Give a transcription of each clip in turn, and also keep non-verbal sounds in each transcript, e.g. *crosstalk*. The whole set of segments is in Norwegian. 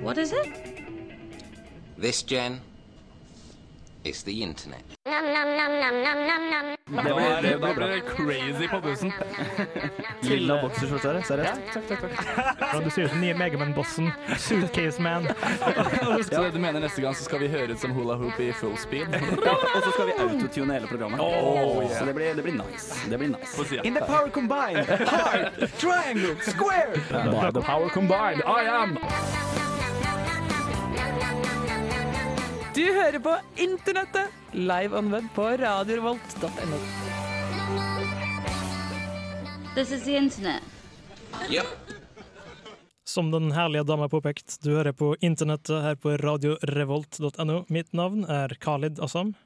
What is it? This, Jen, is the internet. Det ble, det, ble, ble crazy på bussen. Lilla bokserskjorte, er det? Seriøst? Takk, takk, takk. Du ser ut som nye Megaman-bossen. Suitcase Man. *laughs* Så du mener neste gang så skal vi høre ut som hula hoop i full speed? *laughs* Og så skal vi autotune hele programmet. Oh, yeah. Så det blir, det blir nice. Det blir nice. In the power combined, heart, triangle, square. By the power combined, I am Du hører på Internettet, live on web på radiorevolt.no. This is the internet. Yep. Som den herlige dama påpekt, du hører på internettet her på radiorevolt.no. Mitt navn er Khalid Assam,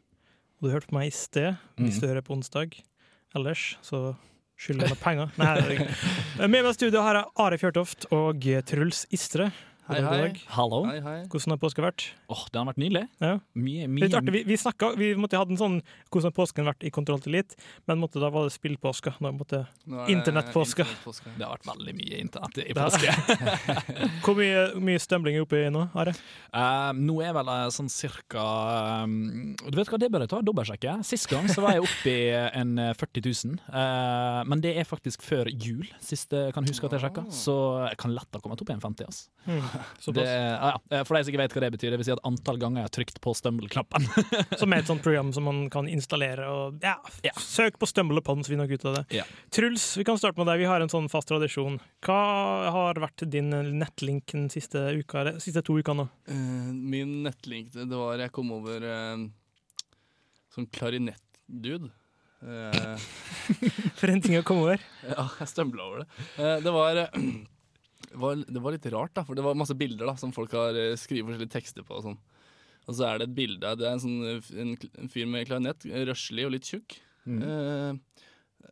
og du hørte på meg i sted, hvis du hører på onsdag. Ellers så skylder jeg meg penger. Nei. *laughs* Med meg i studio har jeg Are Fjørtoft og Truls Istre. Hei, hei. Hallo. Hei, hei. Hvordan har påska vært? Åh, det har vært nydelig. Ja. Mye, mye Litt artig. Vi, vi, snakket, vi måtte ha en sånn hvordan har påsken vært i Kontroll til litt', men måtte, da var det spillpåske. Nå måtte er det Internettpåske. Det har vært veldig mye internett i påske. *laughs* Hvor mye, mye stømling er oppe i nå, Are? Uh, nå er vel uh, sånn cirka um, Du vet hva, det bør jeg ta dobbeltsjekke. Sist gang så var jeg oppe i en eh, 40 000. uh, men det er faktisk før jul, sist jeg kan huske at jeg sjekka. Så jeg kan lett ha kommet opp i en 50. Altså. Såpass. Det, ja. For de som ikke vet hva det betyr, det vil si at antall ganger jeg har trykt på Stumble-knappen. *laughs* Som er et sånt program som man kan installere. Og ja, Ja. Søk på Stumble Upon, så vi nok ut av det. Ja. Truls, vi kan starte med deg. Vi har en sånn fast tradisjon. Hva har vært din nettlink den siste, uka, eller siste to ukene? Eh, min nettlink, det var Jeg kom over uh, sånn klarinett-dude. Eh, *laughs* For en ting å komme over. *laughs* ja, jeg stømbla over det. Eh, det var var, det var litt rart, da, for det var masse bilder da, som folk har uh, skrevet forskjellige tekster på. Og sånn. Og så er det et bilde Det er en, sånn, eh, en, fyr med klarinett, eh, røslig og litt tjukk. Eh,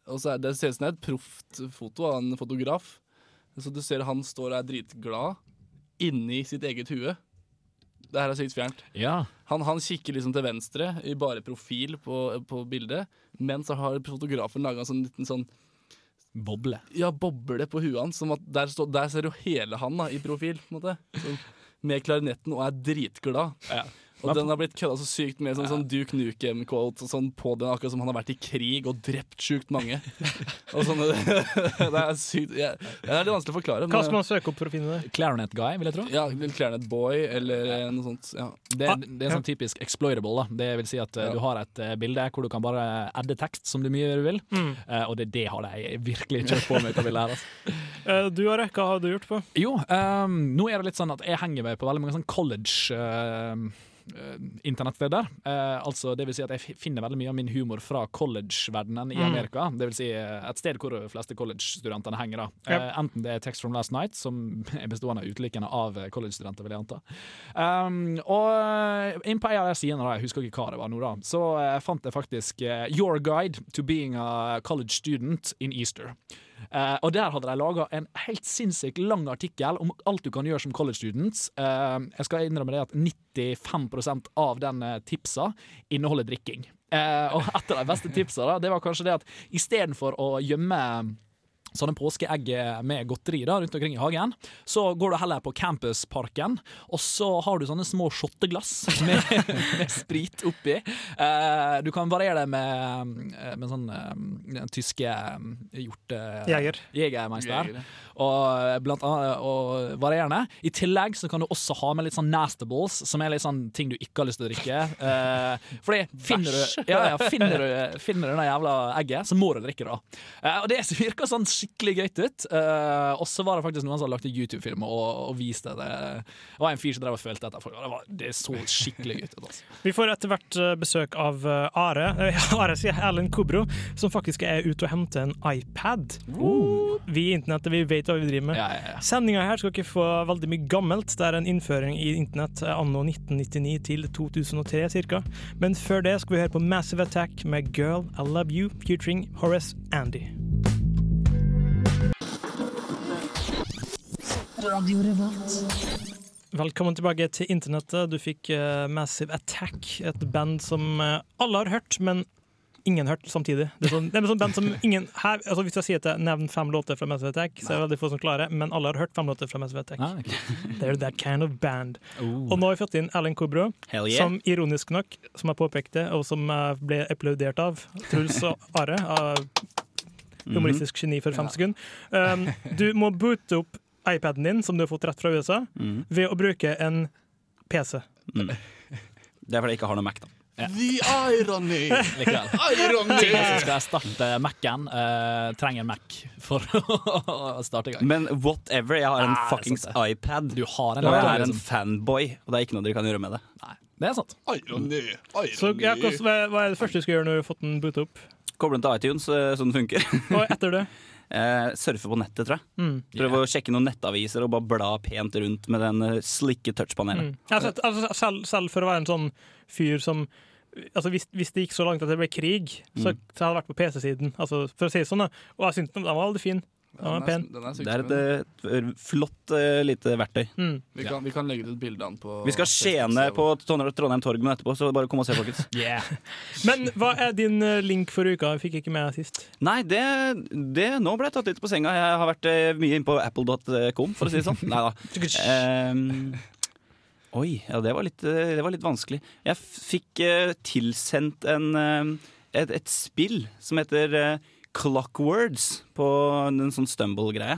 og så er det, ser ut som det er et proft foto av en fotograf. Så du ser han står og er dritglad inni sitt eget hue. Det her er sykt fjernt. Ja. Han, han kikker liksom til venstre i bare profil på, på bildet, men så har fotografen laga en sånn liten sånn Boble. ja, boble på huet hans. Som der, står- der ser jo hele han da, i profil, på en måte. Så, med klarinetten og er dritglad. Ja. Og den har blitt kødda så sykt med sånn, sånn Duke Nukem-quote sånn på den, akkurat som han har vært i krig og drept sjukt mange. *laughs* og sånne, *laughs* det er sykt ja, Det er litt vanskelig å forklare. Hva skal man søke opp for å finne det? Clarinet Guy, vil jeg tro. Ja, Clarinet Boy eller noe sånt. Ja. Det, det er sånn typisk exploitable. da Det vil si at eh, Ja. du har et uh, bilde hvor du kan bare adde tekst som du mye vil. Eh, og det, det har de virkelig kjørt på med. hva vil lære, altså. *laughs* Eh, Du, Are, hva har du gjort på? Jo, um, nå er det litt sånn at jeg henger meg på veldig mange sånn college ehm, eh, internettsteder. Eh, altså, det vil si at jeg finner veldig mye av min humor fra college-verdenen i Amerika. Det vil si eh, et sted hvor de fleste college-studentene henger. da. Eh, Ja. enten det er Text from Last Night, som *laughs* er bestående utelukkende av eh, college-studenter, vil jeg anta. Um, og eh, inn på en av de sidene, jeg husker ikke hva det var nå, da, så eh, fant jeg faktisk eh, Your Guide to Being a College Student in Easter. Eh, og Der hadde de laga en helt sinnssykt lang artikkel om alt du kan gjøre som college students. Uh, jeg skal innrømme det at 95% av den eh, tipsa inneholder drikking. Uh, og et av de beste tipsa da, det var kanskje det at istedenfor å gjemme sånne påskeegg med godteri da, rundt omkring i hagen. Så går du heller på campusparken, og så har du sånne små shotteglass *laughs* med, med sprit oppi. Uh, du kan variere det med, med sånn uh, tyske hjorte... hjorte... Jeger. Jegermeister. Jeger. Og, blant annet, og varierende. I tillegg så kan du også ha med litt sånn nastables, som er litt sånn ting du ikke har lyst til å drikke. Uh, fordi finner du, ja, ja, finner, du, finner du det jævla egget, så må du drikke det. da. Eh, og det virker sånn skikkelig greit ut. Uh, og så var det faktisk noen som hadde lagt en YouTube-film og, og viste det. Det var en fyr som drev og følte etter. folk. Det, var, det så skikkelig gøy ut. Altså. Vi får etter hvert eh, besøk av eh, Are, *laughs* Are sier Erlend Kobro, som faktisk er ute og henter en iPad. Vi i internettet vi vet hva vi driver med. Ja, ja, ja. Sendinga her skal ikke få veldig mye gammelt. Det er en innføring i internett anno 1999 til 2003 ca. Men før det skal vi høre på Massive Attack med Girl I Love You featuring Horace Andy. Velkommen tilbake til internettet. Du fikk uh, Massive Attack, et band som uh, alle har hørt, men ingen hørt samtidig. Det er sånn, det er sånn band som ingen her, altså Hvis jeg sier til nevn fem låter fra Massive Attack, så er det veldig få som klarer, men alle har hørt fem låter fra Massive Attack. Ah, okay. *laughs* They're that kind of band. Ooh. Og nå har vi fått inn Alan Kobro, yeah. som ironisk nok, som jeg påpekte, og som jeg ble applaudert av Truls og Are, av humoristisk geni for fem sekunder. Um, du må boote opp iPaden din, som du har fått rett fra USA, mm. ved å bruke en PC. Mm. Det er fordi jeg ikke har noe Mac, da. The irony! *laughs* Irony! Ting som skal erstatte Mac-en, uh, trenger en Mac for *laughs* å starte i gang. Men whatever, jeg har en ah, fuckings iPad. Du har en Og jeg er en fanboy, og det er ikke noe dere kan gjøre med det. Nei, det er sant. Irony, irony. Så ja, hva hva er det første du skal gjøre når du har fått den boota opp? Koble den til iTunes, eh, så den funker. Og etter det? *laughs* Eh, surfe på nettet, tror jeg. Mm. Prøve å sjekke noen nettaviser og bare bla pent rundt med den eh, slikke touchpanelet. Mm. Altså, altså, selv, selv for å være en sånn fyr som Altså hvis, hvis det gikk så langt at det ble krig, så, Mm. så hadde jeg vært på PC-siden. Altså, for å si det sånn, da. Og jeg syntes den var veldig fin. Den er pen. Den er Det er et eh, flott eh, lite verktøy. Mm. vi, kan, vi kan legge ut bildene på Vi skal skjene på Trondheim Trondheim Torg med etterpå, så bare kom og se, folkens. *laughs* Yeah. Men hva er din eh, link for uka? Jeg fikk ikke med sist. Nei, det, det Nå ble jeg tatt litt på senga. Jeg har vært eh, mye inne på apple.com, for å si det sånn. Nei da. *laughs* Ehm, oi, ja, det var, litt, eh, det var litt vanskelig. Jeg f- fikk eh, tilsendt en, eh, et, et spill som heter eh, Clockwords på en sånn Stumble-greie.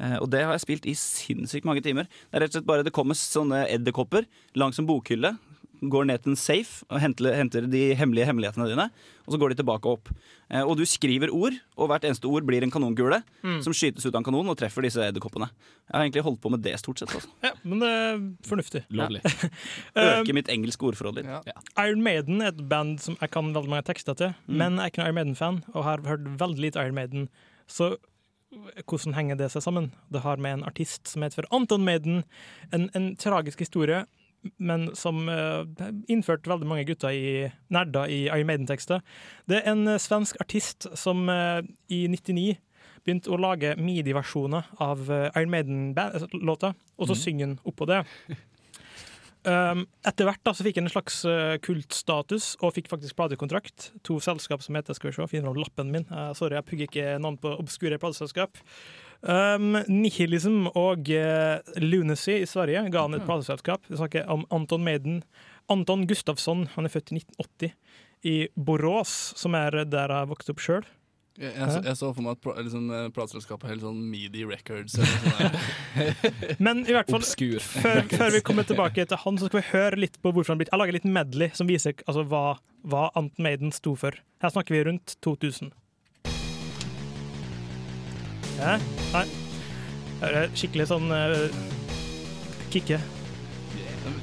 Eh, og det har jeg spilt i sinnssykt mange timer. Det er rett og slett bare Det kommer sånne edderkopper langs en bokhylle. Går ned til en safe og henter, henter de hemmelige hemmelighetene dine. Og så går de tilbake opp. Eh, og du skriver ord, og hvert eneste ord blir en kanonkule som skytes ut av en kanon og treffer disse edderkoppene. Jeg har egentlig holdt på med det stort sett. Også. *laughs* Ja, men det er fornuftig. Lovlig. *laughs* Eh, Øke mitt engelske ordforråd litt. Ja. Iron Maiden er et band som jeg kan veldig mange tekster til, men jeg er ikke noen Iron Maiden-fan, og har hørt veldig lite Iron Maiden. Så hvordan henger det seg sammen? Det har med en artist som heter for Anton Maiden, en, en tragisk historie, men som uh, innførte veldig mange gutter i nerder i Iron Maiden-tekster. Det er en eh, svensk artist som uh, i 99 begynte å lage midi-versjoner av Iron Maiden-låter, og så synger han oppå det. *laughs* Um, etter hvert da, så fikk han en slags kultstatus og fikk faktisk platekontrakt. To selskap som heter Skal vi se, finner fram lappen min. Uh, sorry, jeg pugger ikke navn på obskure plateselskap. Um, Nihilism og uh, Lunacy i Sverige ga han et plateselskap. Vi snakker om Anton Maiden. Anton Gustafsson, han er født i 1980 i Borås, som er der jeg vokste opp sjøl. Jeg, jeg, så, jeg så for meg at liksom, eh, plateselskapet helt sånn Meedy Records. Eller noe sånt. *laughs* Men i hvert fall før, før vi kommer tilbake til han, så skal vi høre litt på hvorfor han blitt Jeg lager litt medley som viser altså, hva, hva Anton Maiden sto for. Her snakker vi rundt 2000. Ja, nei. Det er skikkelig sånn uh, kicke.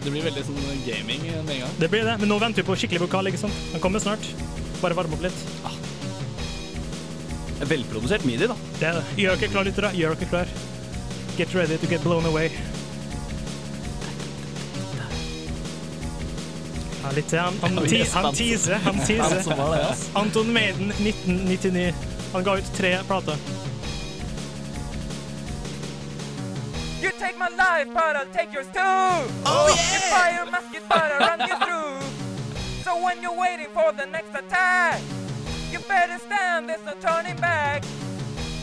Det blir veldig sånn gaming med en gang. Det blir det, men nå venter vi på skikkelig vokal. ikke sant? Den kommer snart. Bare varme opp litt. Velprodusert midi, da. Det er det. Gjør dere klar, lyttere. Gjør dere klar. Get ready to get blown away. Ja, litt til. Han, han, *laughs* te han teaser. Han teaser. Anton Maiden 1999. Han ga ut tre plater. You take my life, but I'll take yours too. Oh yeah! You fire musket, but I'll run you through. So when you're waiting for the next attack, you better stand. There's no turning back.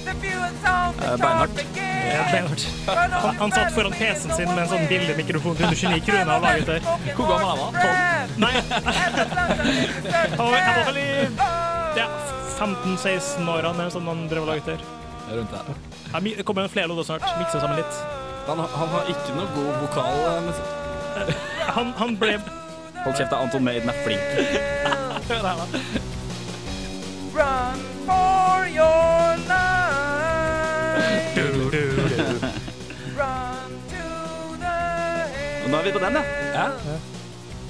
The view and sound, the Eh, Beinhardt. begins. Han, han satt foran PC-en sin med en sånn billig-mikrofon til 29 kroner og laget det. Hvor gammel han var? Tolv? Nei, han var, vel i ja, 15-16-årene sånn han drev og laget der. Rundt der. Ja, Det kommer flere låter snart. Mikse sammen litt. Han, han har ikke noe god vokal. eh, Men, *laughs* Han, han ble Hold kjeft. Anton Maiden er flink. *laughs* Hør her, da. Run for your *laughs* life. Run to the Og nå er vi på den, ja.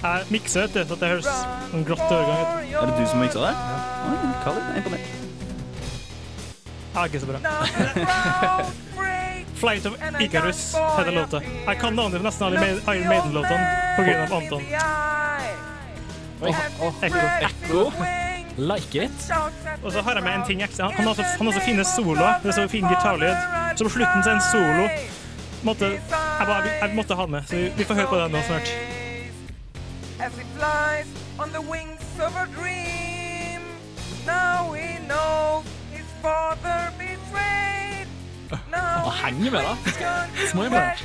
Jeg mikser, vet du, så det høres en grått overgang ut. Er det du som miksa det? Oi, Khalid, jeg er imponert. er ikke så bra. Flight of Icarus heter låta. Jeg kan navnet på nesten alle Iron Maiden-låtene av Anton. Oi, Ekko. Ekko. Like it. Og så har jeg med en ting ekstra. Han har så, han har så fine soloer. Det er så fin gitarlyd. Så på slutten så er en solo. Måtte, jeg, bare, jeg måtte ha den med, så vi, vi får høre på den nå snart. As it flies on the wings of a dream. Now he knows his father betrayed. Han henger med, da. he's turned to Små med. ashes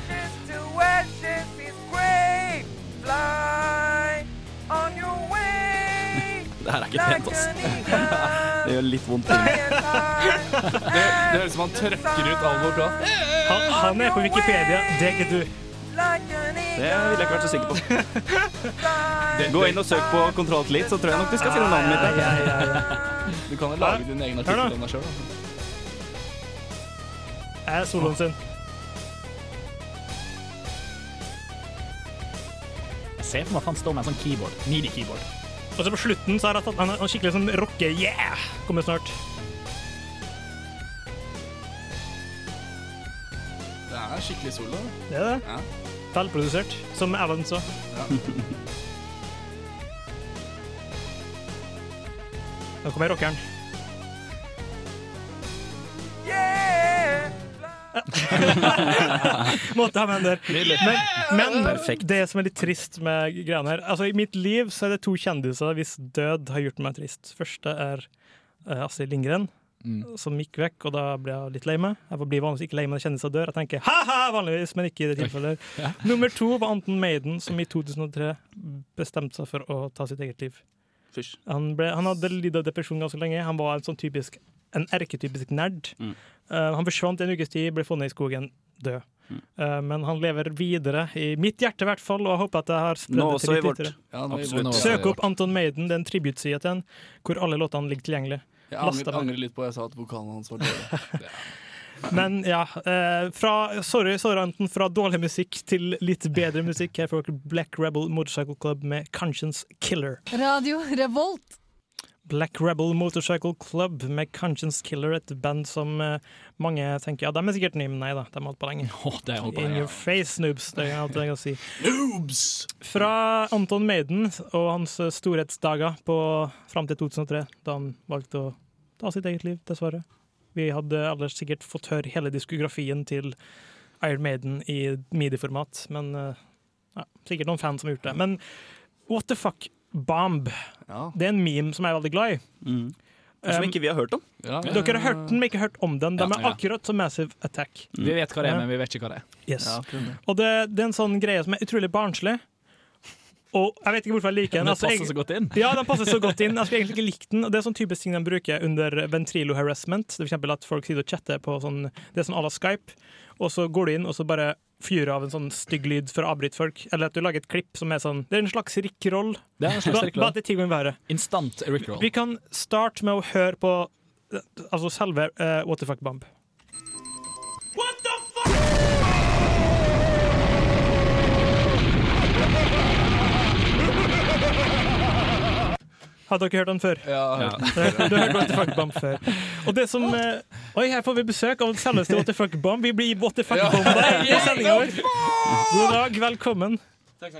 to ashes his grave. Fly on your way Det her er ikke pent, ass. Det gjør litt vondt. Det, det høres ut som han trøkker ut all vokal. Han, han er på Wikipedia, det er ikke du. Det ville jeg ikke vært så sikker på. Gå inn og søk på Kontroll Elite, så tror jeg nok du skal finne navnet mitt. Du kan jo lage din egen artikkel om deg sjøl. Er soloen sin. Jeg ser for meg at han står med en sånn keyboard. Midi-keyboard. Og så på slutten så har han tatt en, skikkelig sånn rocke-yeah! Kommer snart. Det er skikkelig solo. Det er det. Ja. Velprodusert, som Evans sa. Nå kommer rockeren. *laughs* Måtte ha med en der. Men, men det som er litt trist med greiene her Altså, I mitt liv så er det to kjendiser hvis død har gjort meg trist. Første er uh, Astrid Lindgren, som gikk vekk, og da ble jeg litt lei meg. Jeg blir vanligvis ikke lei meg når kjendiser dør. Jeg tenker ha-ha, vanligvis, men ikke i det tilfellet. *laughs* Nummer to var Anton Maiden, som i 2003 bestemte seg for å ta sitt eget liv. Han, ble, han hadde lidd av depresjon ganske lenge. Han var en sånn typisk en erketypisk nerd. Mm. Uh, han forsvant i en ukes tid, ble funnet i skogen død. Mm. Uh, men han lever videre, i mitt hjerte i hvert fall, og jeg håper at jeg har spredd det til litt videre. Ja, Absolutt. nå- Søk opp Anton Maiden, det er en tributeside til han, hvor alle låtene ligger tilgjengelig. Jeg angrer, angrer litt på at jeg sa at vokalen hans var dårlig. *laughs* Men ja, eh, fra, sorry, sorry Anton, fra dårlig musikk til litt bedre musikk. Her får dere Black Rebel Motorcycle Club med Conscience Killer. Radio Revolt. Black Rebel Motorcycle Club med Conscience Killer, et band som uh, mange tenker ja, de er sikkert nye, men nei da, de har holdt på lenge. *laughs* Oh, det er holdt på In med. your face, noobs. Det er alt jeg kan si. Fra Anton Maiden og hans eh, storhetsdager på, fram til 2003, da han valgte å ta sitt eget liv, dessverre. Vi hadde alle sikkert fått høre hele diskografien til Iron Maiden i midi-format, men uh, ja, sikkert noen fans som har gjort det. Men what the fuck, Bomb. Ja. Det er en meme som jeg er veldig glad i. Mm. Som Um, ikke vi har hørt om. Ja, dere har hørt den, men ikke hørt om den. Den Ja, er akkurat som Massive Attack. Vi vet hva det er, men vi vet ikke hva det er. Yes. Ja. Og det, det er en sånn greie som er utrolig barnslig. Og jeg vet ikke hvorfor jeg liker den. Den passer Altså, jeg, så godt inn. ja, den passer så godt inn. Jeg skulle egentlig ikke likt den. Og Det er sånn typisk ting de bruker under ventrilo harassment. Det er For eksempel at folk sitter og chatter på sånn Det er sånn à la Skype, og så går du inn og så bare fyrer av en sånn stygg lyd for å avbryte folk. Eller at du lager et klipp som er sånn Det er en slags rickroll. Det er en slags Ba- Bare ti ganger verre. Instant Rickroll. Vi kan starte med å høre på eh, altså selve uh, What the fuck bomb. Har dere hørt den før? Ja, den. *laughs* Du har hørt What the fuck bomb før. Og det som eh, Oi, her får vi besøk av selveste What the fuck bomb. Vi blir What the fuck bomba i *laughs* sendinga vår. God dag, velkommen.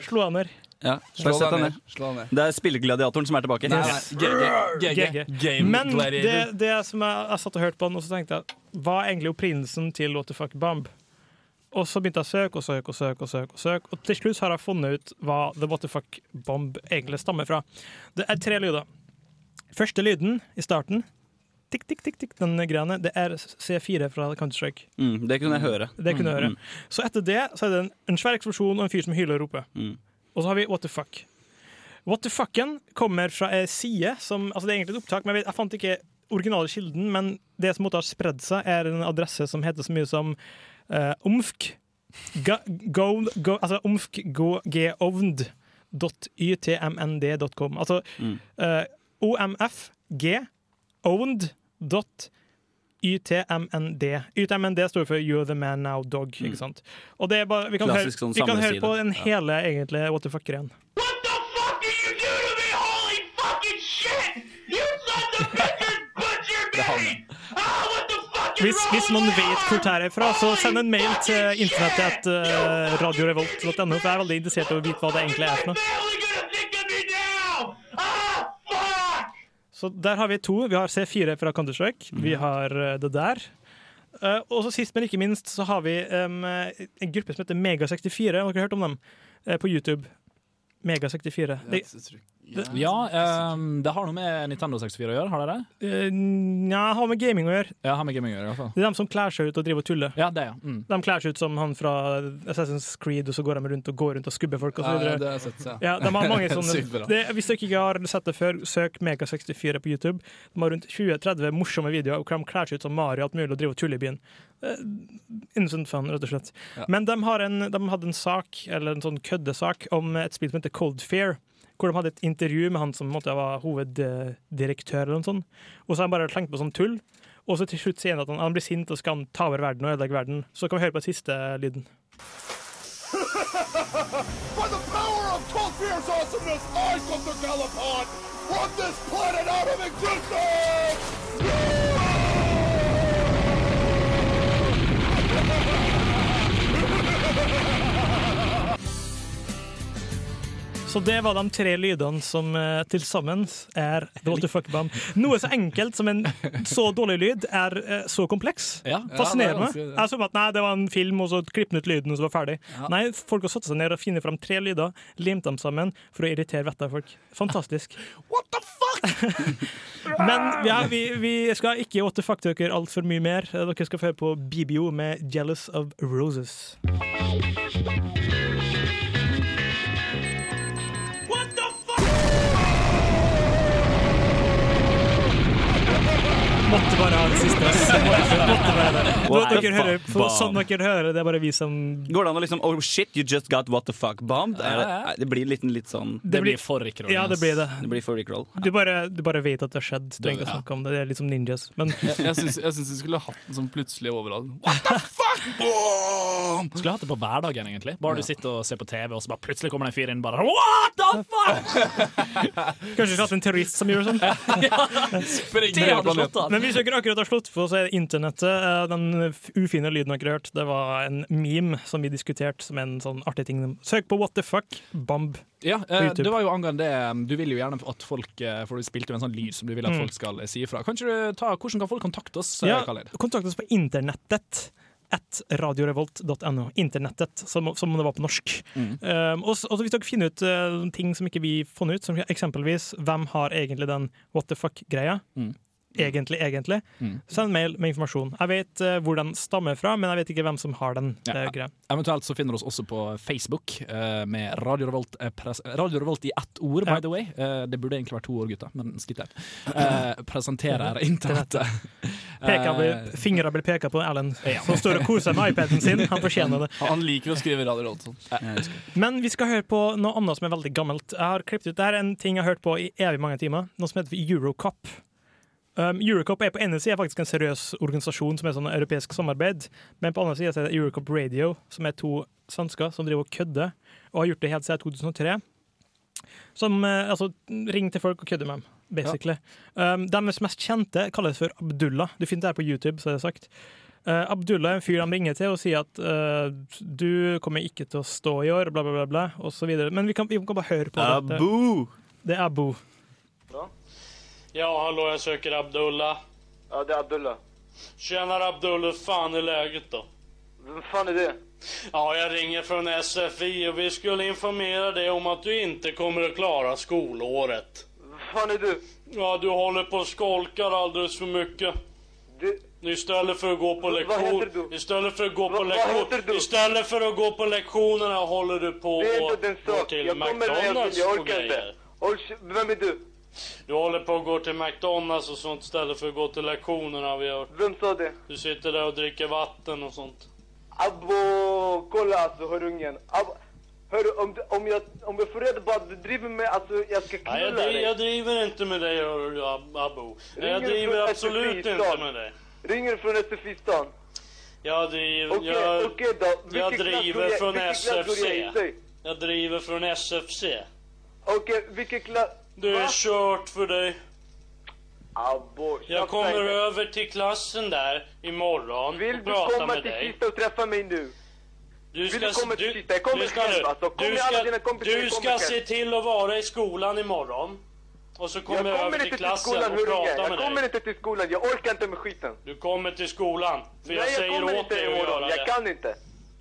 Slå han ned. Ja, Slå deg ned. ned. Slå ned. Det er spillegladiatoren som er tilbake. Nei, nei. GG. GG. Game Men det, det som jeg, jeg satt og hørte på den, og så tenkte jeg hva er egentlig opprinnelsen til What the fuck bomb? Og så begynte jeg å søke og søke og søke, og søke, og søke, og til slutt har jeg funnet ut hva The What the fuck bomb egentlig stammer fra. Det er tre lyder. Første lyden i starten, tikk, tikk, tikk, tikk, den greiene, det er C4 fra Counter-Strike. Mm, det kunne jeg høre. Det kunne jeg høre. Mm. Så etter det så er det en, en svær eksplosjon og en fyr som hyler og roper. Mm. Og så har vi What the fuck. What the fucken kommer fra ei side som Altså, det er egentlig et opptak, men jeg, vet, jeg fant ikke originale kilden, men det som måtte ha spredd seg, er en adresse som heter så mye som uh, umfk ga, go, go, Altså go, ytmnd.com. Altså Mm. eh, omfg YTMND. Står for You're the man now, dog. Ikke sant? Og det er bare, vi kan, høre, sånn vi kan høre på en Ja. hele egentlig What the fuck-greien. Hvis, hvis noen vet hvor det er fra, så send en mail til internettet uh, radiorevolt.no, for jeg er veldig interessert i å vite hva det egentlig er for noe. Så der har vi to. Vi har C4 fra Counter-Strike. Vi har eh, det der. Eh, og så sist, men ikke minst, så har vi en gruppe som heter Mega64. Har dere hørt om dem? Eh, på YouTube. Mega64. Det, Jeg Ja, um, det har noe med Nintendo 64 å gjøre, har det det? Uh, Nja, har med gaming å gjøre. Ja, har med gaming å gjøre, i hvert fall. Det er dem som kler seg ut og driver og tuller. Ja, det, ja. Mm. De kler seg ut som han fra Assassin's Creed, og så går de rundt og går rundt og skubber folk. Og så Ja, det har jeg sett, ja. Ja, de har mange *laughs* sånne det, Hvis dere ikke har sett det før, søk Mega64 på YouTube. De har rundt 20-30 morsomme videoer hvor de kler seg ut som Mario alt mulig og driver og tuller i byen. Eh, Innocent fun, rett og slett. Ja. Men de, har en, de hadde en sak, eller en sånn køddesak, om et spill som heter Cold Fear. Hvor de hadde et intervju med han som måte, var hoveddirektør, eller noe sånt. Og så har han bare slengt på sånn tull. Og så til slutt sier han at han, han blir sint og skal ta over verden og ødelegge verden. Så kan vi høre på den siste lyden. *laughs* By the power of Fear's awesomeness, I, Gunther Galapon, Run this planet out of existence! Så det var de tre lydene som uh, til sammen er What the Fuck Bomb. Noe så enkelt som en så dårlig lyd er uh, så kompleks. Ja. Fascinerende. Ja, Jeg så at nei, det var en film, og så klippet ut lyden, og så var ferdig. Ja. Nei, folk har satt seg ned og funnet fram tre lyder, limt dem sammen for å irritere vettet av folk. Fantastisk. *laughs* What the fuck? *laughs* Men ja, vi, vi skal ikke what the fuck dere altfor mye mer. Dere skal få høre på BBO med 'Jealous of Roses'. Måtte bare ha det siste. Måtte, være det. What the Dere hører, for, bomb? sånn dere hører, det er bare vi som Går det an å liksom Oh shit, you just got what the fuck bombed? Er det, Ja, ja. det blir litt, litt sånn Det blir for Rick Ja, det blir det. Det blir for Rick Du bare, du bare vet at det har skjedd. Du trenger ikke å Ja. snakke om det. Det er litt som ninjas. Men Jeg, jeg syns vi skulle hatt den sånn plutselig overalt. Skulle hatt det på hverdagen, egentlig. Bare du sitter og ser på TV, og så bare plutselig kommer det en fyr inn bare What the fuck?! *laughs* kanskje vi skulle hatt en terrorist som gjør sånn. *laughs* Det *laughs* hadde slått an. Men hvis dere akkurat har slått på, så er internettet eh, den ufine lyden dere har hørt. Det var en meme som vi diskuterte som en sånn artig ting. Søk på what the fuck, bamb. Ja, eh, det var jo angående det Du vil jo gjerne at folk eh, For du spilte jo en sånn lyd som du vil at Mm. folk skal eh, si ifra. Kan ikke du ta, Hvordan kan folk kontakte oss, eh, Ja, Khaled? kontakt oss på internettet. At radiorevolt.no. Internettet, som, som om det var på norsk. Mm. Um, og, og hvis dere finner ut uh, ting som ikke vi funnet ut, som eksempelvis hvem har egentlig den what the fuck-greia, Mm. Egentlig, egentlig, Mm. send mail med informasjon. Jeg vet uh, hvor den stammer fra, men jeg vet ikke hvem som har den Ja. uh. Eventuelt så finner du oss også på Facebook uh, med Radio Revolt, pres Radio Revolt i ett ord, by Ja. the way. Eh, det burde egentlig vært to ord, gutta, men skitt der. Eh, presenterer *laughs* internettet. Fingra blir peka på Erlend, Ja. som står og koser med iPaden sin. Han fortjener det. Han liker å skrive Radio Revolt sånn. Men vi skal høre på noe annet som er veldig gammelt. Jeg har klippet ut, Det er en ting jeg har hørt på i evig mange timer, noe som heter Eurocop. Um, Eurocop er på ene sida faktisk en seriøs organisasjon som er sånn europeisk samarbeid, men på andre sida er det Eurocop Radio, som er to svensker som driver og kødder, og har gjort det helt siden 2003. Som uh, altså ringer til folk og kødder med dem, basically. Um, deres mest kjente kalles for Abdullah. Du finner det her på YouTube, så er det sagt. Uh, Abdullah er en fyr de ringer til og sier at uh, du kommer ikke til å stå i år, bla, bla, bla, bla videre. Men vi kan, vi kan bare høre på dette. Det er Abu. Ja, hallå, jag söker Abdullah. Ja, det är Abdullah. Tjenare Abdullah, hur fan är läget då? Vem fan är det? Ja, jag ringer från SFI och vi skulle informera dig om att du inte kommer att klara skolåret. Vem fan är du? Ja, du håller på och skolkar alldeles för mycket. Du... Istället för att gå på Vad lektion... heter du? Istället för att gå på lektion... Istället för att gå på lektionerna håller du på Det är och inte den sak. Jag kommer McDonalds jag och orkar inte. Håll Vem är du? Du håller på å gå til McDonalds og sånt istället för att gå till lektionerna har vi hört. Vem sa det? Du sitter där och dricker vatten och sånt. Abbo, kolla alltså hörungen. Abbo, Hörru, om, om, jag, om jag får reda på att du driver med, alltså jag ska Nej, jag, knulla dri- dig. jag driver inte med dig, hör du, Abbo. Ringer Jag driver absolut inte med dig. Ringer från SFI-stan? Jag driver... okay, jag, okay då. Jag driver fra från SFC. jag? Säg. Driver från SFC. Okej, vilken klass? Det är kjørt för dig. Jag kommer över till klassen där imorgon Vill och du prata komma med till dig. Kista och träffa mig nu? Du Vill ska, du komma till du, Kista? Jag kommer du ska, själv alltså. Kom du med alla ska, dina kompisar, du jag ska se själv. till att vara i skolan imorgon. Och så kommer jag, Jag över kommer till inte till klassen skolan och med prata Jag kommer dig. inte till skolan. Jag orkar inte med skiten. Du kommer till skolan. För jag Nej, jag säger kommer åt inte dig att imorgon. göra Jag det. kan inte.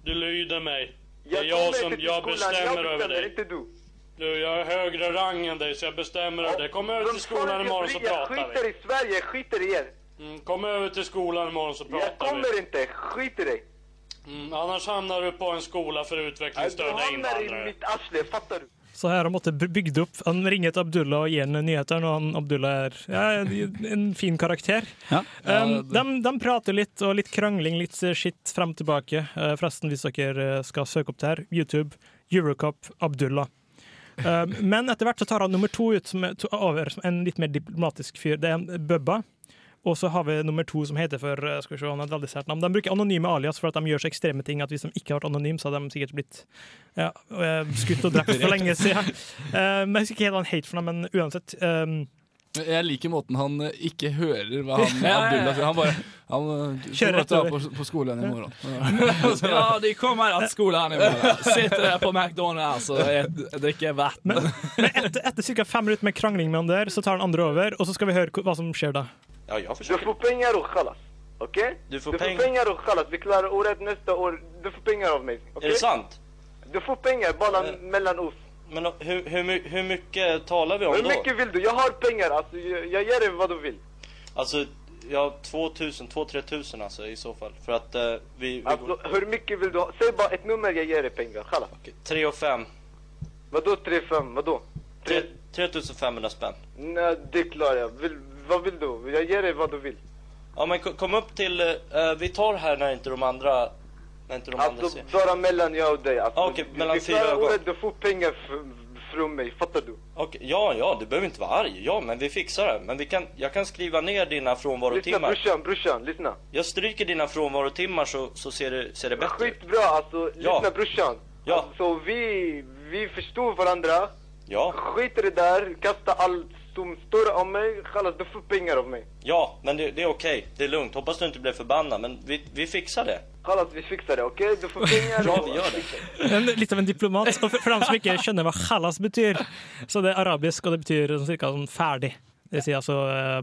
Du lyder mig. Det är Jag jag kommer som inte till jag skolan. bestämmer över dig. inte du. Du, jag är högre rang än dig så jag bestämmer över det. Kom över till skolan imorgon så Jag pratar skiter i Sverige, jag skiter i er. Mm, kom över till skolan imorgon så Jag pratar kommer vi. inte, skit i dig. Mm, annars hamnar du på en skola för Du utvecklingsstörda hamnar i invandrare. mitt arsle, fattar du? Så her har han måttet by- bygd opp. Han ringer til Abdullah og gir ham nyheter, og han, Abdullah er ja, en fin karakter. Um, de, de prater litt, og litt krangling, litt skitt frem og tilbake. Uh, forresten, hvis dere skal søke opp det her, YouTube, Eurocup, Abdullah. Um, men etter hvert så tar han nummer to ut som er over, som en litt mer diplomatisk fyr. Det er en Bubba. Og så har vi nummer to som heter for uh, skal vi se, han et veldig sært navn. De bruker anonyme alias for at de gjør så ekstreme ting at hvis de ikke har vært anonyme, så hadde de sikkert blitt ja, uh, skutt og drept for lenge siden. Men jeg husker ikke helt hva han het for noe, men uansett. Um, Jeg liker måten han eh, ikke hører hva han *laughs* Ja, ja, ja. Abdullah sier. Han bare han, eh, Kjører etter rett over. på, på skolen i morgen. Ja, *laughs* de kommer til skolen i morgen. *laughs* Sitter der på McDonald's og drikker vann. Men etter, etter ca. fem minutter med krangling med han der, så tar han andre over, og så skal vi høre hva som skjer da. Ja, jag Du får penger og chalas. OK? Du får du får penger og och. Vi klarer året neste år. Du får penger av meg. Okay? Er det sant? Du får penger bare mellom oss. Men hur, hur, hur mycket talar vi om Hur då? mycket vill du? Jag har pengar. Alltså, jag, jag ger dig vad du vill. Alltså, ja, 2000, 2-3 tusen alltså i så fall. För att eh, vi... vi Alltså, hur mycket vill du ha? Säg bara ett nummer, jag ger dig pengar. Chalas. 3 och 5. Vadå 3-5? Vadå? 3500 spänn. Nej, det klarar jag. Vill, vad vill du? Jag ger dig vad du vill. Ja men kom upp till, eh, vi tar här när inte de andra, när inte de andra ser. bara mellan jag och dig. Att Ah, okej, vi- mellan fyra ögon. Du får pengar från mig. Fattar du? Okay, ja, ja, du behöver inte vara arg. Ja, men vi fixar det. Men vi kan, jag kan skriva ner dina Lyssna frånvarotimmar. brorsan, brorsan. Lyssna. Jag stryker dina frånvarotimmar så, så ser, det, ser det bättre. Skitbra alltså. Ja. Lyssna brorsan. Ja. Alltså vi, vi förstår varandra. Ja. Skit i det där. Kasta allt som står om mig. kallas du får pengar av mig. Ja, men det, det är okej. Det är lugnt. Hoppas du inte blir förbannad. Men vi, vi fixar det. Chalas, vi fikser det, OK? Du får pengar. *laughs* Ja, vi det. Litt av en diplomat. Og for, for dem som ikke skjønner hva halas betyr, så det er arabisk, og det betyr sånn cirka sånn ferdig. Det vil si altså eh,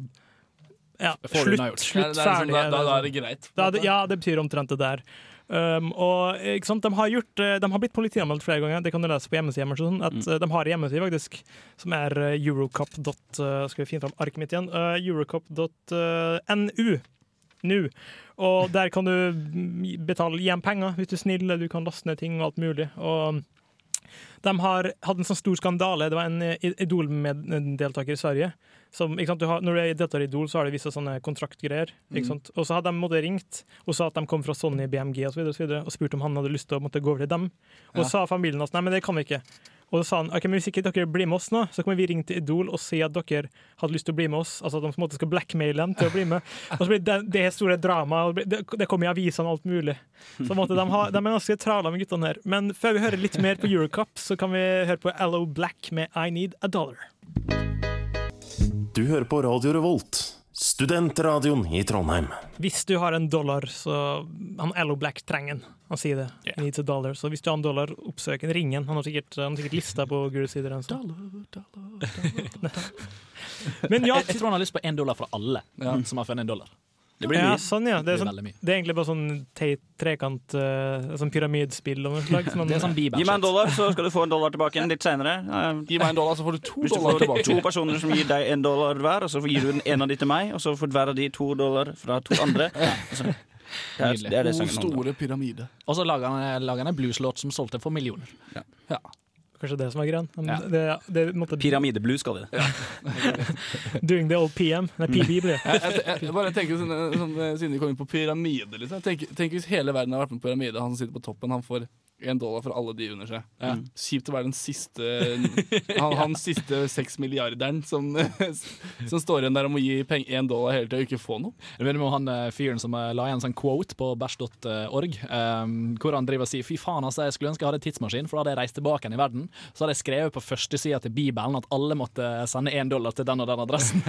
ja, slutt, slutt, liksom- ferdig. da- da- da er det greit, Da, ja, det betyr omtrent det der. Um, og ikke sant, De har gjort, eh, de har blitt politianmeldt flere ganger, det kan du lese på hjemmesida. Sånn, at eh, de har en hjemmeside faktisk, som er eurocop. eurocup. Skal vi finne fram arket mitt igjen? Uh, eurocup.nu. Og der kan du betale igjen penger hvis du er snill, du kan laste ned ting og alt mulig. Og de har hatt en sånn stor skandale. Det var en eh, Idol-deltaker i Sverige. Som, du har, når du deltar i Idol, så har du visse sånne kontraktgreier. Mm. Og så hadde de måtte ringt og sa at de kom fra Sony, BMG osv. Og, så videre, og spurt om han hadde lyst til å måtte gå over til dem. Og Ja. sa familien hans nei, men det kan vi ikke. Og så sa han ok, men hvis ikke dere blir med oss nå, så kommer vi ringe til Idol og si at dere hadde lyst til å bli med oss. Altså at de på en måte skal blackmaile dem til å bli med. *laughs* Og så blir det, det store drama, det, det kommer i avisene og alt mulig. Så på en måte, de, har, de er ganske trala med guttene her. Men før vi hører litt mer på Eurocup, så kan vi høre på Allo Black med I Need a Dollar. Du hører på Radio Revolt, studentradioen i Trondheim. Hvis du har en dollar, så Han LO Black trenger den. Han sier det. He needs a dollar. Så hvis du har en dollar, oppsøk en ringen. Han har sikkert, han har sikkert lista på Gule sider. Dollar, dollar, dollar, Men ja, jeg, jeg tror han har lyst på én dollar fra alle som har funnet en dollar. Det blir ja, sånn, ja. Det, er sånn, mye. det er egentlig bare sånn te, trekant uh, Sånn pyramidspill av noe slag. som sånn Gi meg en dollar, så skal du få en dollar tilbake igjen litt senere. *laughs* Gi meg en dollar, så får du to Hvis du får tilbake. to *laughs* personer som gir deg en dollar hver, og så gir du den ene av de til meg, og så får hver av de to dollar fra to andre. Så- Det er det, er det sangen store pyramide. Og så lager han, lager han en blueslåt som solgte for millioner. Ja. Kanskje det som er greia. Men Ja. Det, det måtte Pyramideblues, kaller vi det. *laughs* Doing the old PM. Nei, PB blir det. Jeg, jeg, jeg, jeg bare tenker sånn, sånn, eh, Siden vi kom inn på pyramide liksom. tenk, tenk hvis hele verden har vært med på pyramide, han som sitter på toppen, han får en dollar for alle de under seg. Ja. Kjipt å være den siste *laughs* Han, han siste seks milliarderen som, *laughs* som står igjen der og må gi én dollar hele tida og ikke få noe. Jeg meg om han eh, fyren som eh, la igjen en sånn quote på bæsj.org, um, hvor han driver og sier fy faen, altså, jeg skulle ønske jeg hadde tidsmaskin, for da hadde jeg reist tilbake igjen i verden. Så hadde jeg skrevet på førstesida til Bibelen at alle måtte sende én dollar til den og den adressen.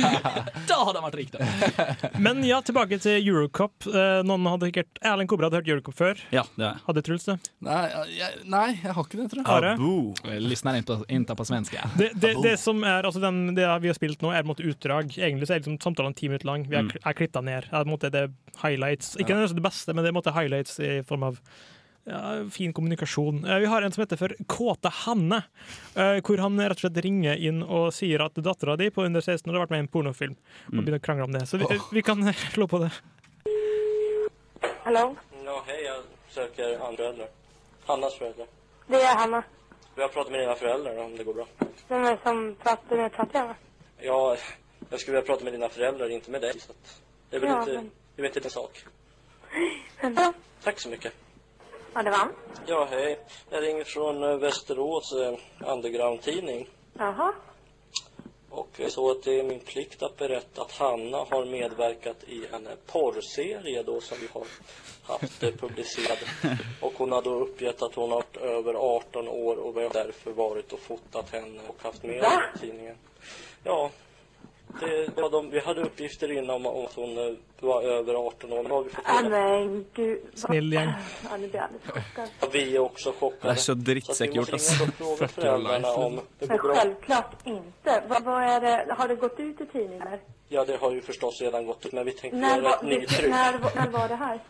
*laughs* da hadde han vært rik, da. Men ja, tilbake til Eurocup. Eh, Noen hadde sikkert Erlend Kobra hadde hørt Eurocup før. Ja, det er Hadde Truls det? Nei jeg, nei, jeg har ikke det, tror jeg. Are? Abu. Lyssnar inte, inte på svenska. Det, det, det som er, altså den, det vi har spilt nå, er på en måte utdrag. Egentlig så er liksom samtalen ti minutter lang. Vi har Mm. mm. klippa ned. Er måte det er highlights. Ikke ja. det beste, men det er måte highlights i form av ja, fin kommunikasjon. Eh, Vi har en som heter for Kåte Hanne, eh, hvor han rett og slett ringer inn og sier at dattera di på under 16 år har vært med i en pornofilm, og begynner å krangle om det. Så vi, vi kan slå på det. Hallo? No, hei, jag söker andra föräldrar. Hannas föräldrar. Det är Hanna. Vi har pratat med dina föräldrar om det går bra. Vem är det som pratar med pratar med? Ja, jag skulle vilja prata med dina föräldrar, inte med dig. Så att det är väl Ja, inte, men- det är inte en sak. Vänta. Tack så mycket. Ja, det var han. Ja, hej. Jag ringer från eh, Västerås eh, underground-tidning. Jaha. Och så att det är min plikt att berätta att Hanna har medverkat i en porrserie då som vi har haft eh, publicerad. Och hon har då uppgett att hon har varit över 18 år och vi har därför varit och fotat henne och haft med i tidningen. Ja, det, det var de, vi hade uppgifter innan om att hon eh, var över 18 år. Har vi fått ah, nej, gud. Snill gäng. Ja, nu blir jag alldeles chockad. Vi är också chockade. Det är så drittsäckgjort, Så att vi måste ringa och fråga föräldrarna om det går bra. självklart inte. Vad, vad är det? Har det gått ut i tidningar? Ja, det har ju förstås redan gått ut, men vi tänkte När göra ett nytryck. när, när var det här?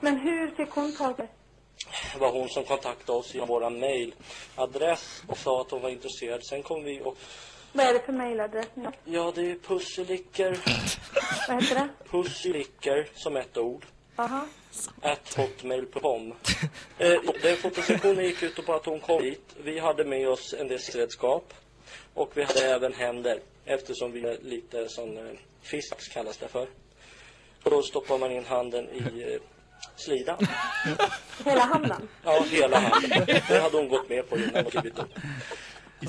Men hur fick hon tag på det? Det var hon som kontaktade oss genom vår mailadress och sa att hon var intresserad. Sen kom vi och... Vad är det för mejladress nu? Ja, det är pusselicker. *laughs* Vad heter det? Pusselicker som ett ord. Aha. At hotmail.com. Eh, den fotosessionen gick ut på att hon kom hit. Vi hade med oss en del redskap. Och vi hade även händer. Eftersom vi är lite sån eh, fisk kallas det för. Och då stoppar man in handen i eh, slidan. Hela handen? Ja, hela handen. Det hade hon gått med på innan och skrivit upp.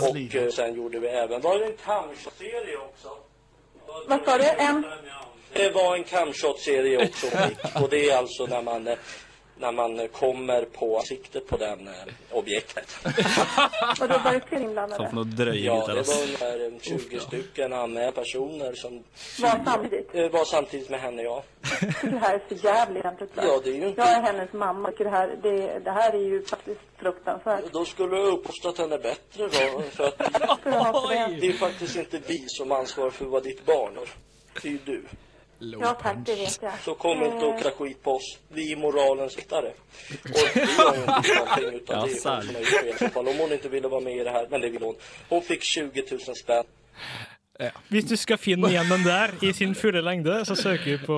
Och eh, sen gjorde vi även, var det en camshot-serie också? Vad sa du? En? Det var en camshot-serie också hon. Och det är alltså när man, eh, när man eh, kommer på siktet på den eh, objektet. *laughs* Och då var det fler inblandade? for något dröjigt Ja, det var ungefär eh, 20 stycken anmälda personer som Var samtidigt? eh, var samtidigt med henne, ja. Tycker *laughs* det här är så jävligt fruktansvärt. Ja, det är ju inte... Jag är hennes mamma. Tycker det här, det, det här är ju faktiskt fruktansvärt. Då skulle jag uppfostrat henne bättre då. För att *laughs* för det? det är faktiskt inte vi som ansvarar för vad ditt barn har. Det är ju du. Ja tack, det vet jag. Så kom inte och Eh, kasta skit på oss. Vi är moralens väktare. Och vi har ju inte någonting utan Ja, det är hon som har gjort fel så fall. Om hon inte ville vara med i det här, men det vill hon. Hon fick 20 000 spänn. Hvis du skal finne igjen den der i sin fulle lengde, så søker du på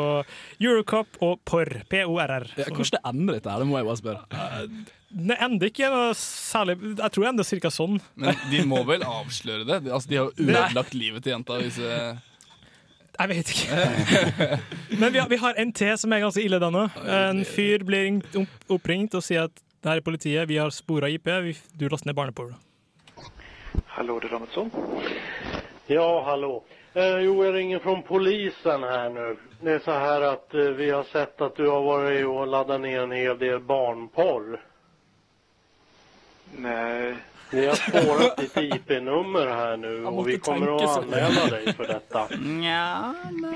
Eurocop og PORR. P-O-R-R. Ja, hvordan det ender dette her, det må jeg bare spørre. Det ender ikke noe særlig Jeg tror det ender cirka sånn. Men de må vel avsløre det? Altså, de har jo ødelagt livet til jenta. Hvis, eh, Jeg vet ikke. *laughs* Men vi har, vi har en til som er ganske ille denne. En fyr blir ringt, oppringt og sier at det her er politiet, vi har spora IP, vi, du laster ned barneporno. Hallå, det er Danielsson. Ja, hallo. Eh, jo, jeg ringer fra polisen her nå. Det er så her at eh, vi har sett at du har vært og lada ned en hel del barnporr. Nej. Vi har spårat ditt IP-nummer här nu och vi kommer att anmäla dig för detta.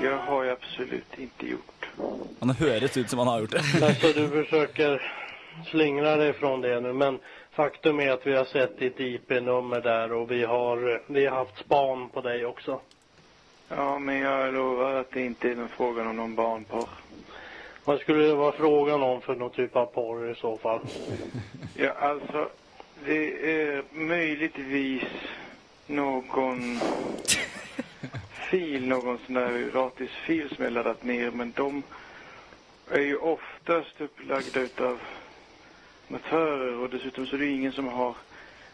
Det har ju absolut inte gjort. Han høres ut som han har gjort det. Alltså, du försöker slingra dig från det nu, men faktum är att vi har sett ditt IP-nummer där och vi har, vi har haft span på dig också. Ja, men jag lovar att det inte är någon frågan om någon barnporr. Vad skulle det vara frågan om för någon typ av porr i så fall? Ja, alltså, det är möjligtvis någon *laughs* fil, någon sån där gratisfil som jag laddat ner, men de är ju oftast upplagda utav amatörer och dessutom så är det ingen som har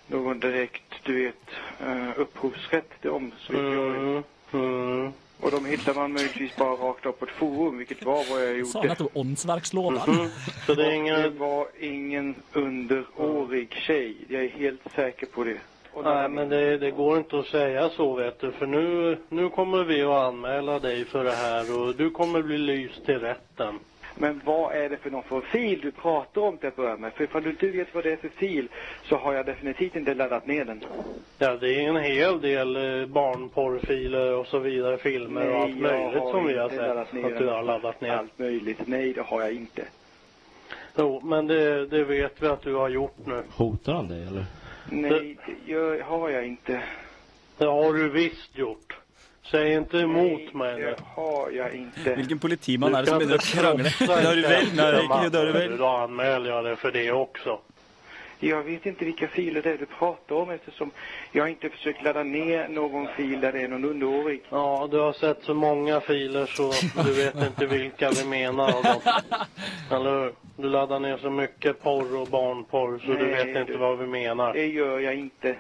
någon direkt, du vet, uh, upphovsrätt till dem. Så vet. Mm. Och de hittar man möjligtvis bara rakt upp på ett forum, vilket var vad jag gjorde. Sa han var åndsverksloven? Så det ingen... Det var ingen underårig tjej. Jag är helt säker på det. Nei, Nej, men det, det går inte att säga så vet du, för nu, nu kommer vi att anmäla dig för det här och du kommer bli lyst till rätten. Men hva er det for noen for fil du prater om til å begynne med? For om du ikke vet hva det er for fil så har jeg definitivt ikke laddat ned den. Ja, det er en hel del eh, barnporrfiler och så videre, filmer og alt mulig som vi har inte laddat sett at du har laddat ned. Alt mulig. Nei, det har jeg ikke. Jo, men det, det vet vi at du har gjort nu. Hoter han deg, eller? Nei, det har jeg ikke. Det har du visst gjort. Säg inte emot mig nu. Det har jag inte. Hvilken politimann er det som begynner å krangle? Det har du vel? Nei, det er ikke det har du vel. Då anmäler jag dig för det också. Jag vet inte vilka filer det är du pratar om eftersom jag inte försökt ladda ner någon fil där det är någon underårig. Ja, du har sett så många filer så du vet inte vilka vi menar av dem. *laughs* Eller hur? Du laddar ner så mycket porr och barnporr så du vet inte hva vad vi menar. Det gör jag inte.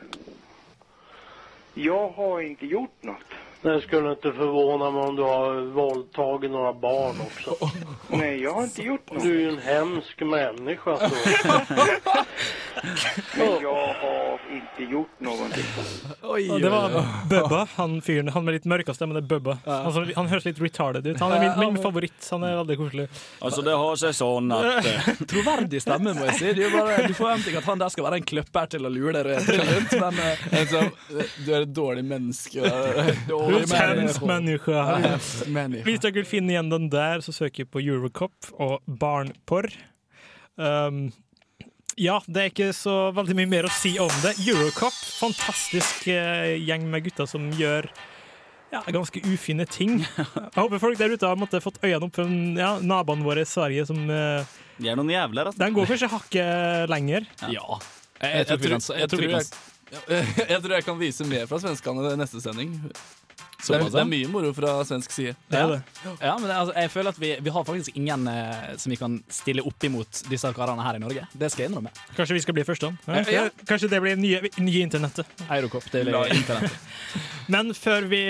Jag har inte gjort något. Det skulle inte förvåna mig om du har våldtagit några barn också. *laughs* Nej, jag har inte gjort något. Du är ju en hemsk människa så. *laughs* Men jag har inte gjort någonting. Og det var Bubba, han fyren han med litt mørka stemme. Det er Bubba. Han, han høres litt retarded ut. Han er min, min favoritt. Han er veldig koselig. Altså, det har seg sånn at *laughs* eh, Troverdig stemme, må jeg si. Det er bare, du forventer at han der skal være en kløpper til å lure dere trill rundt, men Altså, du er et dårlig menneske. Er menneske. Hvis dere vil finne igjen den der, så søker jeg på Eurocop og barnporr. Um, ja, det er ikke så veldig mye mer å si om det. Eurocop, fantastisk eh, gjeng med gutter som gjør ja, ganske ufine ting. *laughs* Jeg håper folk der ute har måtte, fått øynene opp for ja, naboene våre i Sverige som uh, De er noen jævler, altså. De går kanskje hakket lenger. Ja. Jeg, jeg, tror, jeg, tror jeg, jeg tror jeg kan *laughs* vise mer fra svenskene i neste sending. Det er, det er mye moro fra svensk side. Ja. ja, men det, altså, jeg føler at vi, vi har faktisk ingen eh, som vi kan stille opp imot disse karene her i Norge. Det skal jeg innrømme. Kanskje vi skal bli første? Ja, ja. Kanskje det blir nye, nye internettet. Eurocop, det blir internettet. *laughs* Men før vi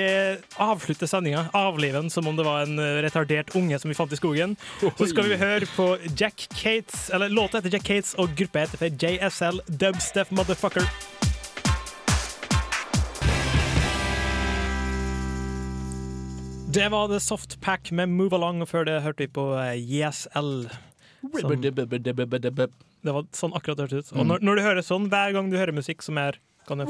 avslutter sendinga, avliver den som om det var en eh, retardert unge som vi fant i skogen, så skal vi høre på Jack Cates, eller låta heter Jack Cates, og gruppa heter JSL Dubstep Motherfucker. Det var The Soft Pack med Move Along, og før det hørte vi på JSL. Som, det var sånn akkurat det hørtes ut. Og når, når du hører sånn hver gang du hører musikk som er kan du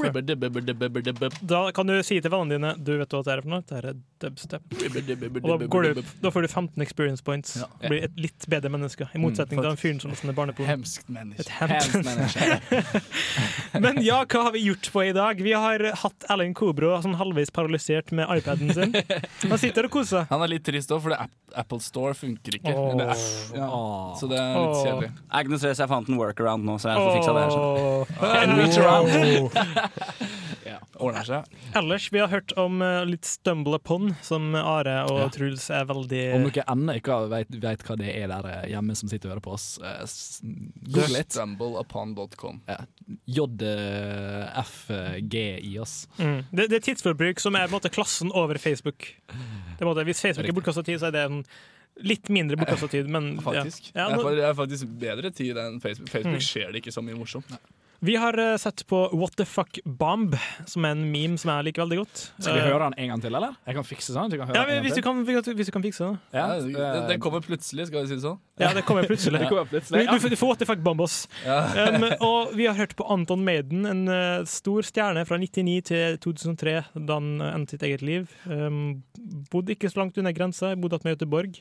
Da kan du si til vennene dine Du vet hva det er for noe? Det er dubstep. Og da, går du, da får du 15 experience points. Ja. Blir et litt bedre menneske. I motsetning til den fyren som er barneporno. Hemskt menneske. Et hemskt *laughs* Men ja, hva har vi gjort på i dag? Vi har hatt Ellen Kobro sånn halvveis paralysert med iPaden sin. Han sitter og koser seg. Han er litt trist òg, for det Apple Store funker ikke. Oh. Det ja. Så det er litt kjedelig. Er ikke jeg fant en workaround nå, så jeg får fiksa det her. så. En reach around. *laughs* ja, ordner seg. Ellers, vi har hørt om uh, litt Stumble Upon, som Are og Truls er veldig Om dere ennå ikke vet, vet hva det er der eh, hjemme som sitter og hører på oss, uh, google litt. Stumbleupon.com. Ja. JFG i oss. Mm. Det, det er tidsforbruk som er på en måte klassen over Facebook. Det er måte, hvis Facebook er bortkasta tid, så er det en litt mindre bortkasta tid, men Faktisk. Ja. Ja, nå- jeg har faktisk bedre tid enn Facebook. Facebook Mm. skjer det ikke så mye morsomt. Vi har eh, sett på What the fuck bomb, som er en meme som jeg liker veldig godt. Skal vi Eh, høre den en gang til, eller? Jeg kan fikse sånn. du kan Ja, den hvis du kan, hvis du kan fikse den. Ja, det, det, det kommer plutselig, skal vi si det sånn. Ja, det kommer plutselig. *laughs* Det kommer plutselig, Du, du, du får What the fuck bomb oss. Ja. Um, og vi har hørt på Anton Maiden, en eh, stor stjerne fra 99 til 2003, da han endte sitt eget liv. Um, bodde ikke så langt unna grensa, bodde med i Göteborg.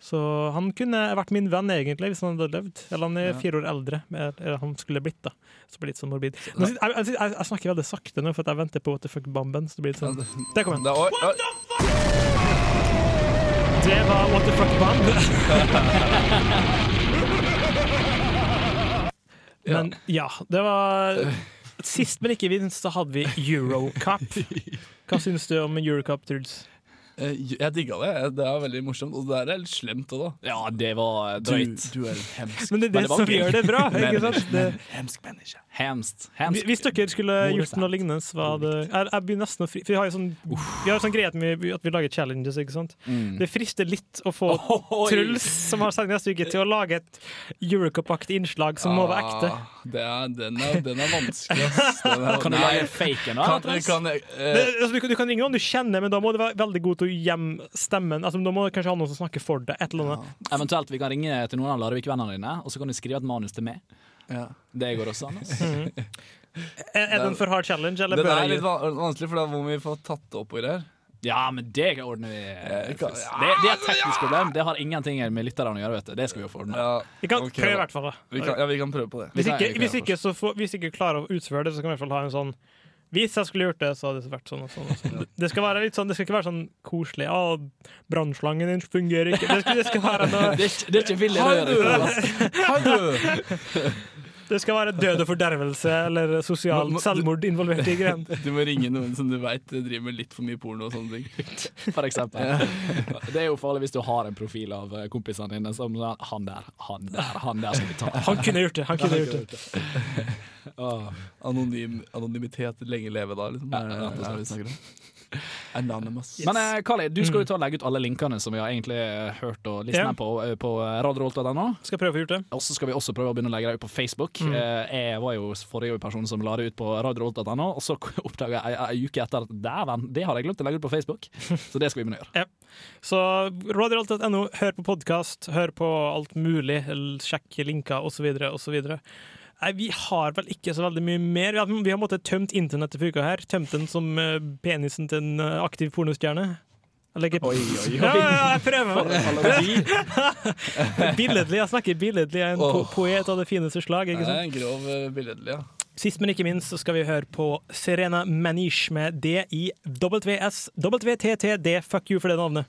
Så han kunne vært min venn, egentlig, hvis han hadde levd. Eller han er Ja. fire år eldre, eller han skulle blitt, da. Så det blir litt sånn morbid. Nå Jeg, jeg, jeg, jeg snakker veldig sakte nå, for at jeg venter på What the fuck bomben. Så det blir litt sånn Der kom den. Det var What the fuck bomb. *laughs* Men ja, det var Sist, men ikke minst, så hadde vi Eurocup. *laughs* Hva syns du om Eurocup, Truls? Eh, Jeg digga det. Det er veldig morsomt. Og det er litt slemt òg, da. Ja, det var Du, drøyt. du er hemsk. *laughs* Men det er det var som gjør det bra. *laughs* ikke sant? Det, Hemsk menneske. Hemst. Hvis- Hvis dere skulle gjort noe lignende, så var det Jeg, jeg blir nesten å fri, for Vi har jo sånn, vi har sånn greie at vi, at vi lager challenges, ikke sant? Mm. Det frister litt å få *laughs* Oi. Truls, som har sagt neste uke, til å lage et Eurocup-aktig innslag som må være ekte. Ah, Det er, den, er, den er vanskelig, ass. Den er, Kan du lage faken, da? Kan, kan jeg, Det, eh, altså, du, kan- du kan ringe noen du kjenner, men da må du være veldig god til å gjemme stemmen. Altså, da må du kanskje ha noen som snakker for deg. Et eller annet. Eventuelt vi kan ringe til noen av Larvik-vennene dine, og så kan du skrive et manus til meg. ja. Det går også an. ass. *laughs* Er, er det en for hard challenge, eller Den bør er litt vanskelig, for da må vi få tatt det opp i det her. Ja, men det ordner vi. Det, det er et teknisk problem. Det har ingenting med lytterne å gjøre. vet du Det skal vi jo få ordna. Ja, Vi kan okay, prøve, i hvert fall. Vi kan, ja, vi kan prøve på det. Hvis Vi ikke, hvis, ikke, så får, hvis ikke klarer å utføre det, så kan vi i hvert fall ha en sånn Hvis jeg skulle gjort det, så hadde det vært sånn og sånn. Og sånn. Det skal være litt sånn, det skal ikke være sånn koselig. 'Å, brannslangen din fungerer ikke. Det skal, det skal være noe Det er ikke- det er ikke villig å gjøre Det skal være død og fordervelse eller sosialt Må- må- selvmord involvert i greien. *laughs* Du må ringe noen som du veit driver med litt for mye porno og sånne ting. For eksempel. Det er jo farlig hvis du har en profil av eh, kompisene dine som sier Han der, han der, han der skal vi ta. Han kunne gjort det, han kunne gjort det. Åh. Anonym, anonymitet lenge leve da, liksom. Ja, det ja, det vi snakker om? Anonymous. Men eh, Kali, du skal jo ta og legge ut alle linkene som vi har egentlig eh, hørt og lista yeah. på, eh, på radiorolt.no. Skal prøve å få gjort det. Og så skal vi også prøve å begynne å legge det ut på Facebook. Mm. Eh, Jeg var jo forrige person som la det ut på radiorolt.no, og så *laughs* oppdaga jeg ei uke etter at dæven, det har jeg glemt å legge ut på Facebook. *laughs* Så det skal vi begynne å gjøre. Ja. Så radiorolt.no, hør på podkast, hør på alt mulig, sjekk linker osv. osv. Nei, vi har vel ikke så veldig mye mer. Vi har, vi har måttet tømt internettet for uka her. Tømt den som eh, penisen til en eh, aktiv pornostjerne. Oi, oi, oi. Ja, jeg prøver. *laughs* Billedlig. Jeg snakker billedlig. Jeg er en oh. Poet av det fineste slag. ikke sant? en grov eh, billedlig, ja. Sist, men ikke minst, så skal vi høre på Serena Manish med D-I-W-S-W-T-T-D. Fuck you for det navnet.